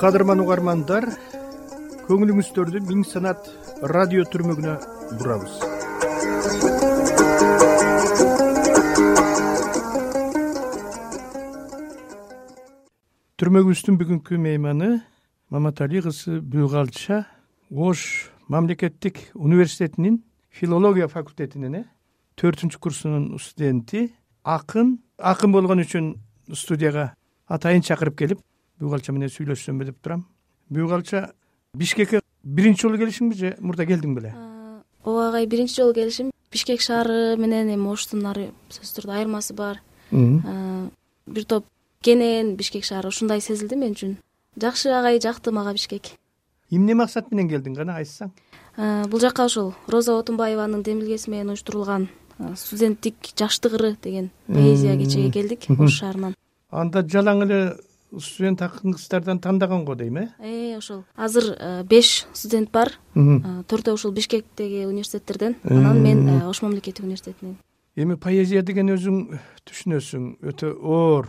кадырман угармандар көңүлүңүздөрдү миң санат радио түрмөгүнө бурабыз. Түрмөгүбүздүн бүгүнкү мейманы маматали кызы бүүгалча ош мамлекеттик университетинин филология факультетинин э төртүнчү курсунун студенти акын. Акын болгон үчүн студияга атайын чакырып келип бүүгалча менен сүйлөшсөмбү деп турам. Бүүгалча бишкекке биринчи жолу келишиңби же мурда келдиң беле ооба агай биринчи жолу келишим. Бишкек шаары менен эми оштун сөзсүз түрдө айырмасы бар. Бир топ кенен бишкек шаары ушундай сезилди мен үчүн. Жакшы агай жакты мага бишкек. Эмне максат менен келдиң? Кана айтсаң. Бул жака ошол роза отунбаеванын демилгеси менен уюштурулган студенттик жаштык ыры деген поэзия кечеге келдик ош шаарынан. Анда жалаң эле студент акын тандаган го дейм э? Э ошол. Азыр э, беш студент бар. Э, төртөө ушул бишкектеги университеттерден. Анан мен ош мамлекеттик университетинен. Эми поэзия деген өзүң түшүнөсүң. Өтө оор.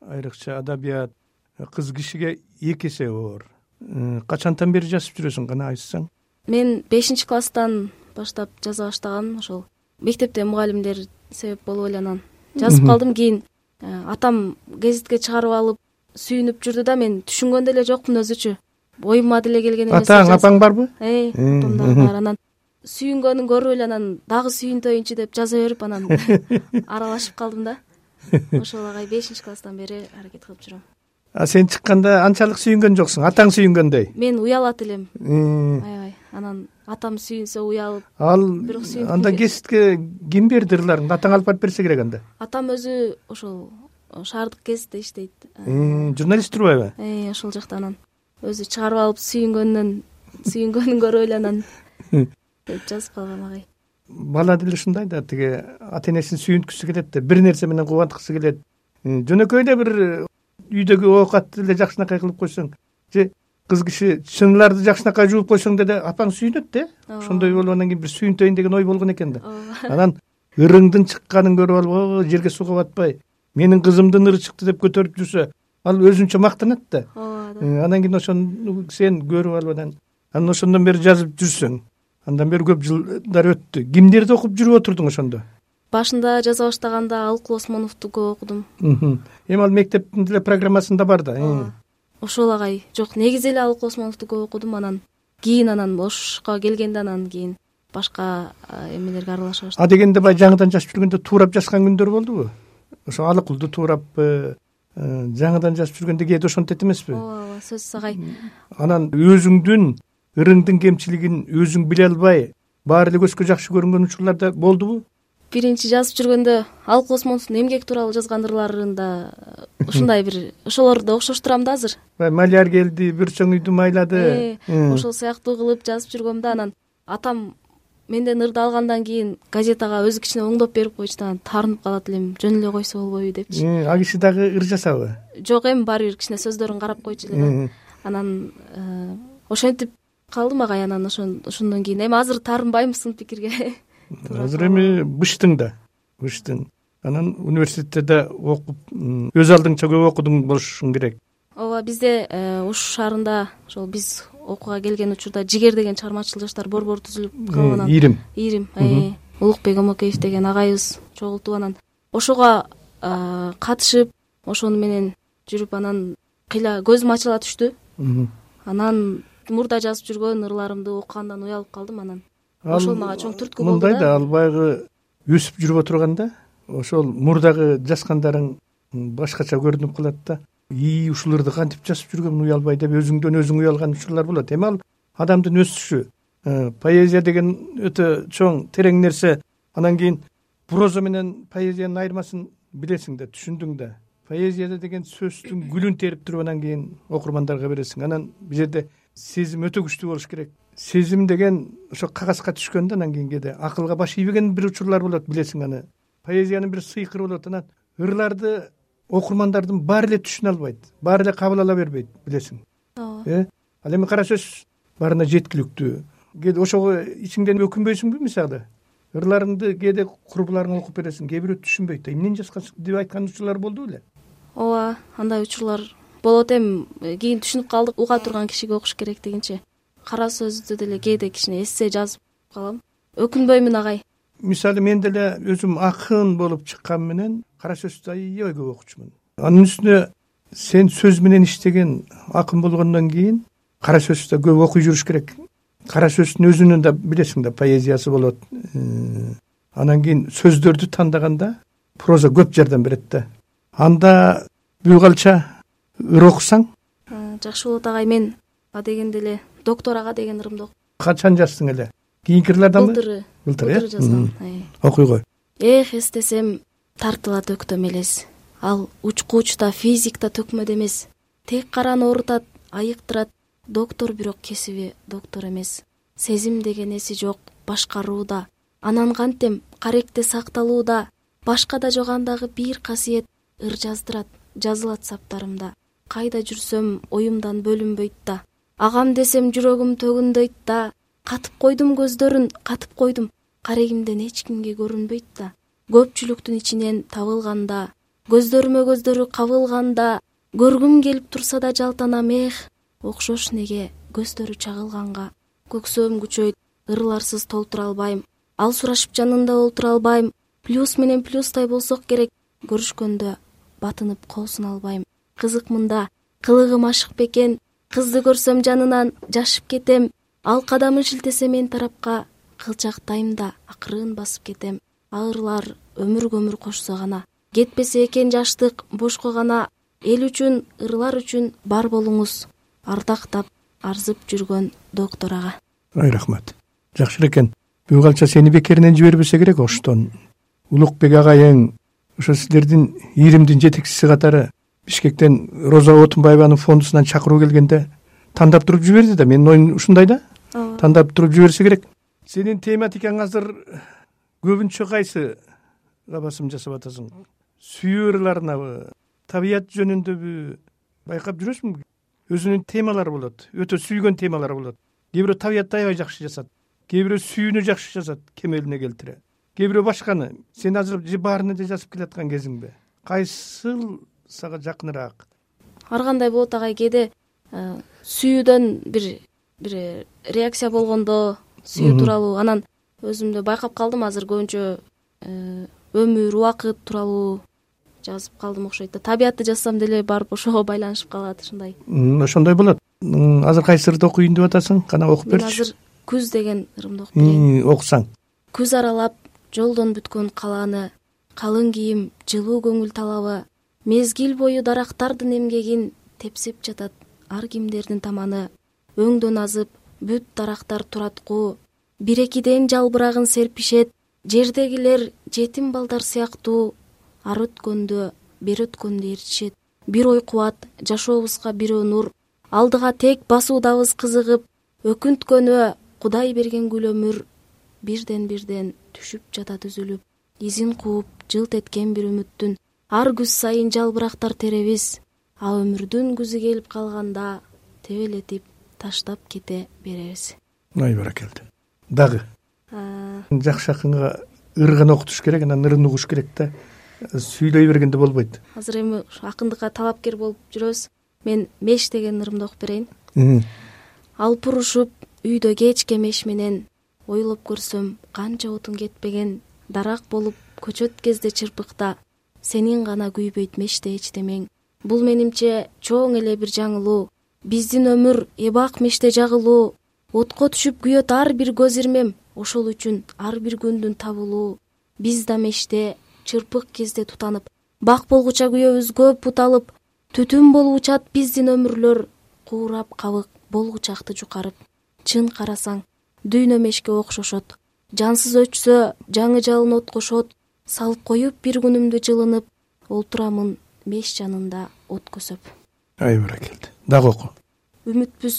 Айрыкча адабият. Кыз кишиге эки эсе оор. Качантан бери жазып жүрөсүң кана айтсаң мен бешинчи класстан баштап жаза баштагам ошол мектепте мугалимдер себеп болуп эле анан жазып калдым кийин. Атам гезитке чыгарып алып сүйүнүп жүрдү да мен. Түшүнгөн деле жокмун өзүчү. Оюмма деле келген эмес атаң апаң барбы э апам дагы бар анан. Сүйүнгөнүн көрүп эле анан дагы сүйүнтөйүнчү деп жаза берип анан аралашып калдым да. Ошол агай бешинчи класстан бери аракет кылып жүрөм. А сен чыкканда анчалык сүйүнгөн жоксуң. Атаң сүйүнгөндөй. Мен уялат элем. Аябай анан атам сүйүнсө уялып ал анда гезитке ким берди ырларыңды атаң алып барып берсе керек анда. Атам өзү ошол шаардык гезитте иштейт. Журналист турбайбы э ошол жакта анан өзү чыгарып алып сүйүнгөнүнөн сүйүнгөнүн көрүп эле анан жазып калгам агай. Бала деле ушундай да тиги ата энесин сүйүнткүсү келет да бир нерсе менен кубанткысы келет. Жөнөкөй эле бир үйдөгү оокатты эле жакшынакай кылып койсоң же кыз киши чыныйларды жакшынакай жууп койсоң деле апаң сүйүнөт да э ошондой болуп анан кийин бир сүйүнтөйүн деген ой болгон экен да. Анан ырыңдын чыкканын көрүп алып о жерге сууга батпай менин кызымдын ыры чыкты деп көтөрүп жүрсө ал өзүнчө мактанат да. Ооба анан кийин ошону сен көрүп алып анан анан ошондон бери жазып жүрсөң андан бери көп жылдар өттү. Кимдерди окуп жүрүп отурдуң ошондо? Башында жаза баштаганда алкул осмоновду көп окудум эми ал мектептин деле программасында бар да ооба ошол агай. Жок негизи эле алкул осмоновду көп окудум анан. Кийин анан ошко келгенде анан кийин башка эмелерге аралаша баштадым. А дегенде баягы жаңыдан жазып жүргөндө туурап жазган күндөр болдубу ошо алыкулду туураппы э, жаңыдан жазып жүргөндө кээде ошентет эмеспи? Ооба ооба сөзсүз агай анан өзүңдүн ырыңдын кемчилигин өзүң биле албай баары эле көзгө жакшы көрүнгөн учурлар да болдубу? Биринчи жазып жүргөндө алкул осмоновдун эмгек тууралуу жазган ырларында ушундай бир ошолорду окшоштурам да азыр. Баягы маляр келди бүрчөң үйдү майлады. Э, ошол сыяктуу кылып жазып жүргөм да анан атам менден ырды алгандан кийин газетага өзү кичине оңдоп берип койчу да анан таарынып калат элем жөн эле койсо болбойбу депчи. Э, ал киши дагы ыр жазабы жок эми баары бир кичине сөздөрүн карап койчу эле да. Анан э, ошентип калдым агай анан ошондон кийин. Эми азыр таарынбайм сын пикирге. Азыр эми быштың да быштың. Анан университетте да окуп өз алдыңча көп окудуң болушуң керек. Ооба бизде э, ош шаарында ошол биз окууга келген учурда жигер деген чыгармачыл жаштар борбору түзүлүп калып анан ирим ирим э, улукбек омокеев деген агайыбыз чогултуп анан ошого катышып ошону менен жүрүп анан кыйла көзүм ачыла түштү. Анан мурда жазып жүргөн ырларымды окугандан уялып калдым анан. Ошол мага чоң түрткү болду мындай да ал баягы өсүп жүрүп отурганда ошол мурдагы жазгандарың башкача көрүнүп калат да ии ушул ырды кантип жазып жүргөмүн уялбай деп өзүңдөн өзүң уялган учурлар болот. Эми ал адамдын өсүшү э, поэзия деген өтө чоң терең нерсе. Анан кийин проза менен поэзиянын айырмасын билесиң да түшүндүң да. Поэзияда деген сөздүн гүлүн терип туруп анан кийин окурмандарга бересиң. Анан бул жерде сезим өтө күчтүү болуш керек. Сезим деген ошо кагазга түшкөндө анан кийин кээде акылга баш ийбеген бир учурлар болот билесиң аны. Поэзиянын бир сыйкыры болот. Анан ырларды окурмандардын баары эле түшүнө албайт баары эле кабыл ала бербейт билесиң. Ооба. Э? Ал эми кара сөз баарына жеткиликтүү. Кээде ошого ичиңден өкүнбөйсүңбү мисалы ырларыңды кээде курбуларыңа окуп бересиң кээ бирөө түшүнбөйт эмнени жазгансың деп айткан учурлар болду беле ооба андай учурлар болот эми. Кийин түшүнүп калдык уга турган кишиге окуш керек дегенче. Кара сөздү деле кээде кичине эссе жазып калам. Өкүнбөймүн агай мисалы мен деле өзүм акын болуп чыккан менен кара сөздү аябай көп окучумун анын үстүнө сен сөз менен иштеген акын болгондон кийин кара сөздү да көп окуй жүрүш керек. Кара сөздүн өзүнүн да билесиң да поэзиясы болот. Э, анан кийин сөздөрдү тандаганда проза көп жардам берет да. Анда бүү калча ыр окусаң? Э, жакшы болот агай мен адегенде эле доктор ага деген ырымды качан жаздың эле? Кийинки ырларданбы былтыры былтыр э жазгам окуй эх эстесем тартылат өктөм элес. Ал учкучта физикта төкмөдө эмес. Тек караны оорутат айыктырат. Доктор бирок кесиби доктор эмес. Сезим деген эси жок башкарууда. Анан кантем каректе сакталууда. Башка да жок андагы бир касиет ыр жаздырат жазылат саптарымда. Кайда жүрсөм оюмдан бөлүнбөйт да. Агам десем жүрөгүм төгүндөйт да катып койдум көздөрүн катып койдум. Карегимден эч кимге көрүнбөйт да. Көпчүлүктүн ичинен табылганда көздөрүмө көздөрү кабылганда көргүм келип турса да жалтанам эх окшош неге көздөрү чагылганга? Көксөөм күчөйт ырларсыз толтура албайм. Ал сурашып жанында олтура албайм. Плюс менен плюстай болсок керек. Көрүшкөндө батынып кол албайм. Кызык мында кылыгым ашык бекен. Кызды көрсөм жанынан жашып кетем ал кадамын шилтесе мен тарапка кылчактайм да акырын басып кетем. Ырылар өмүргө өмүр кошсо гана. Кетпесе экен жаштык бошко гана. Эл үчүн ырлар үчүн бар болуңуз ардактап арзып жүргөн доктор ага. Ой рахмат. Жакшы эле экен. Бүү калча сени бекеринен жибербесе керек оштон. Улукбек агайың ошо силердин ийримдин жетекчиси катары бишкектен роза отунбаеванын фондусунан чакыруу келгенде тандап туруп жиберди да. Менин оюм ушундай да тандап туруп жиберсе керек. Сенин тематикаң азыр көбүнчө кайсыга басым жасап атасың. Сүйүү ырларынабы табият жөнүндөбү байкап жүрөсүңбү өзүнүн темалары болот өтө сүйгөн темалары болот. Кээ бирөө табиятты аябай жакшы жазат кээ бирөө сүйүүнү жакшы жазат кемелине келтире. Кээ бирөө башканы сен азыр баарына да жазып келаткан кезиңби кайсыл сага жакыныраак? Ар кандай болот агай кээде э, сүйүүдөн бир бир реакция болгондо сүйүү тууралуу. Анан өзүм да байкап калдым азыр көбүнчө э, өмүр убакыт тууралуу жазып калдым окшойт да. Табиятты жазсам деле барып ошого байланышып калат ушундай. Ошондой болот. Азыр кайсы ырды окуйн деп атасың? Кана окуп берчи мен азыр күз деген ырымды окуп берейин. Окусаң. Күз аралап жолдон бүткөн калааны калың кийим жылуу көңүл талабы мезгил бою дарактардын эмгегин тепсеп жатат ар кимдердин таманы өңдөн азып бүт дарактар тураткуу бир экиден жалбырагын серпишет жердегилер жетим балдар сыяктуу ар өткөндө бери өткөндү ээрчишет бир ой кубат жашообузга бирөө нур алдыга тек басуудабыз кызыгып өкүнткөнү кудай берген гүл өмүр бирден бирден түшүп жатат үзүлүп изин кууп жылт эткен бир үмүттүн. Ар күз сайын жалбырактар теребиз а өмүрдүн күзү келип калганда тебелетип таштап кете беребиз. Ой баракелде. Дагы. Жакшы акынга ыр гана окутуш керек анан ырын угуш керек да. Сүйлөй бергенде болбойт. Азыр эми ушу акындыкка талапкер болуп жүрөбүз. Мен меш деген ырымды окуп берейин. Алып урушуп үйдө кечке меш менен ойлоп көрсөм канча отун кетпеген дарак болуп көчөт кезде чырпыкта сенин гана күйбөйт меште эчтемең бул менимче чоң эле бир жаңылуу биздин өмүр эбак меште жагылуу. Отко түшүп күйөт ар бир көз ирмем. Ошол үчүн ар бир күндүн табылуу. Биз да меште чырпык кезде тутанып бак болгуча күйөбүз көп буталып түтүн болуп учат биздин өмүрлөр куурап кабык болгучакты жукарып. Чын карасаң дүйнө мешке окшошот. Жансыз өчсө жаңы жалын от кошот салып коюп бир күнүмдү жылынып олтурамын меш жанында от көсөп ай баракелде дагы оку үмүтпүз.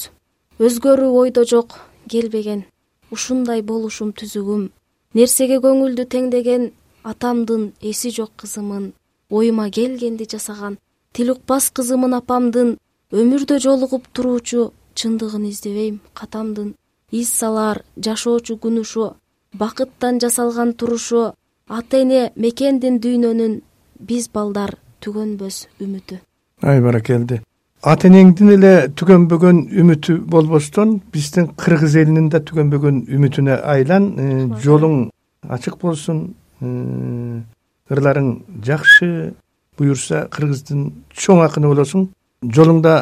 Өзгөрүү ойдо жок. Келбеген. Ушундай болушум түзүгүм. Нерсеге көңүлдү теңдеген атамдын эси жок кызымын оюма келгенди жасаган тил укпас кызымын апамдын өмүрдө жолугуп туруучу чындыгын издебейм катамдын из салаар жашоочу күн ушу бакыттан жасалган турушу ата эне мекендин дүйнөнүн биз балдар түгөнбөс үмүтү. Ай баракелде ата энеңдин эле түгөнбөгөн үмүтү болбостон биздин кыргыз элинин да түгөнбөгөн үмүтүнө айлан э, жолуң ачык болсун э, ырларың жакшы буюрса кыргыздын чоң акыны болосуң жолуңда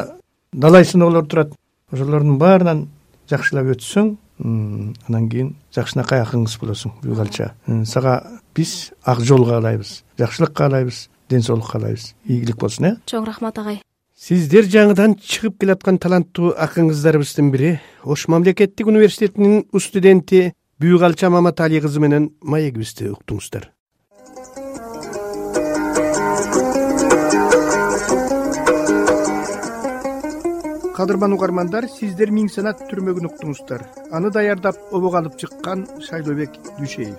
далай сыноолор турат ошолордун баарынан жакшылап өтсөң анан кийин жакшынакай акын кыз болосуң бүйгалча сага биз ак жол каалайбыз жакшылык каалайбыз ден соолук каалайбыз ийгилик болсун э? Чоң рахмат агай сиздер жаңыдан чыгып келаткан таланттуу акын кыздарыбыздын бири ош мамлекеттик университетинин студенти бүйгалча маматали кызы менен маегибизди уктуңуздар. Кадырман угармандар сиздер миң санат түрмөгүн уктуңуздар. Аны даярдап обого алып чыккан шайлообек дүйшеев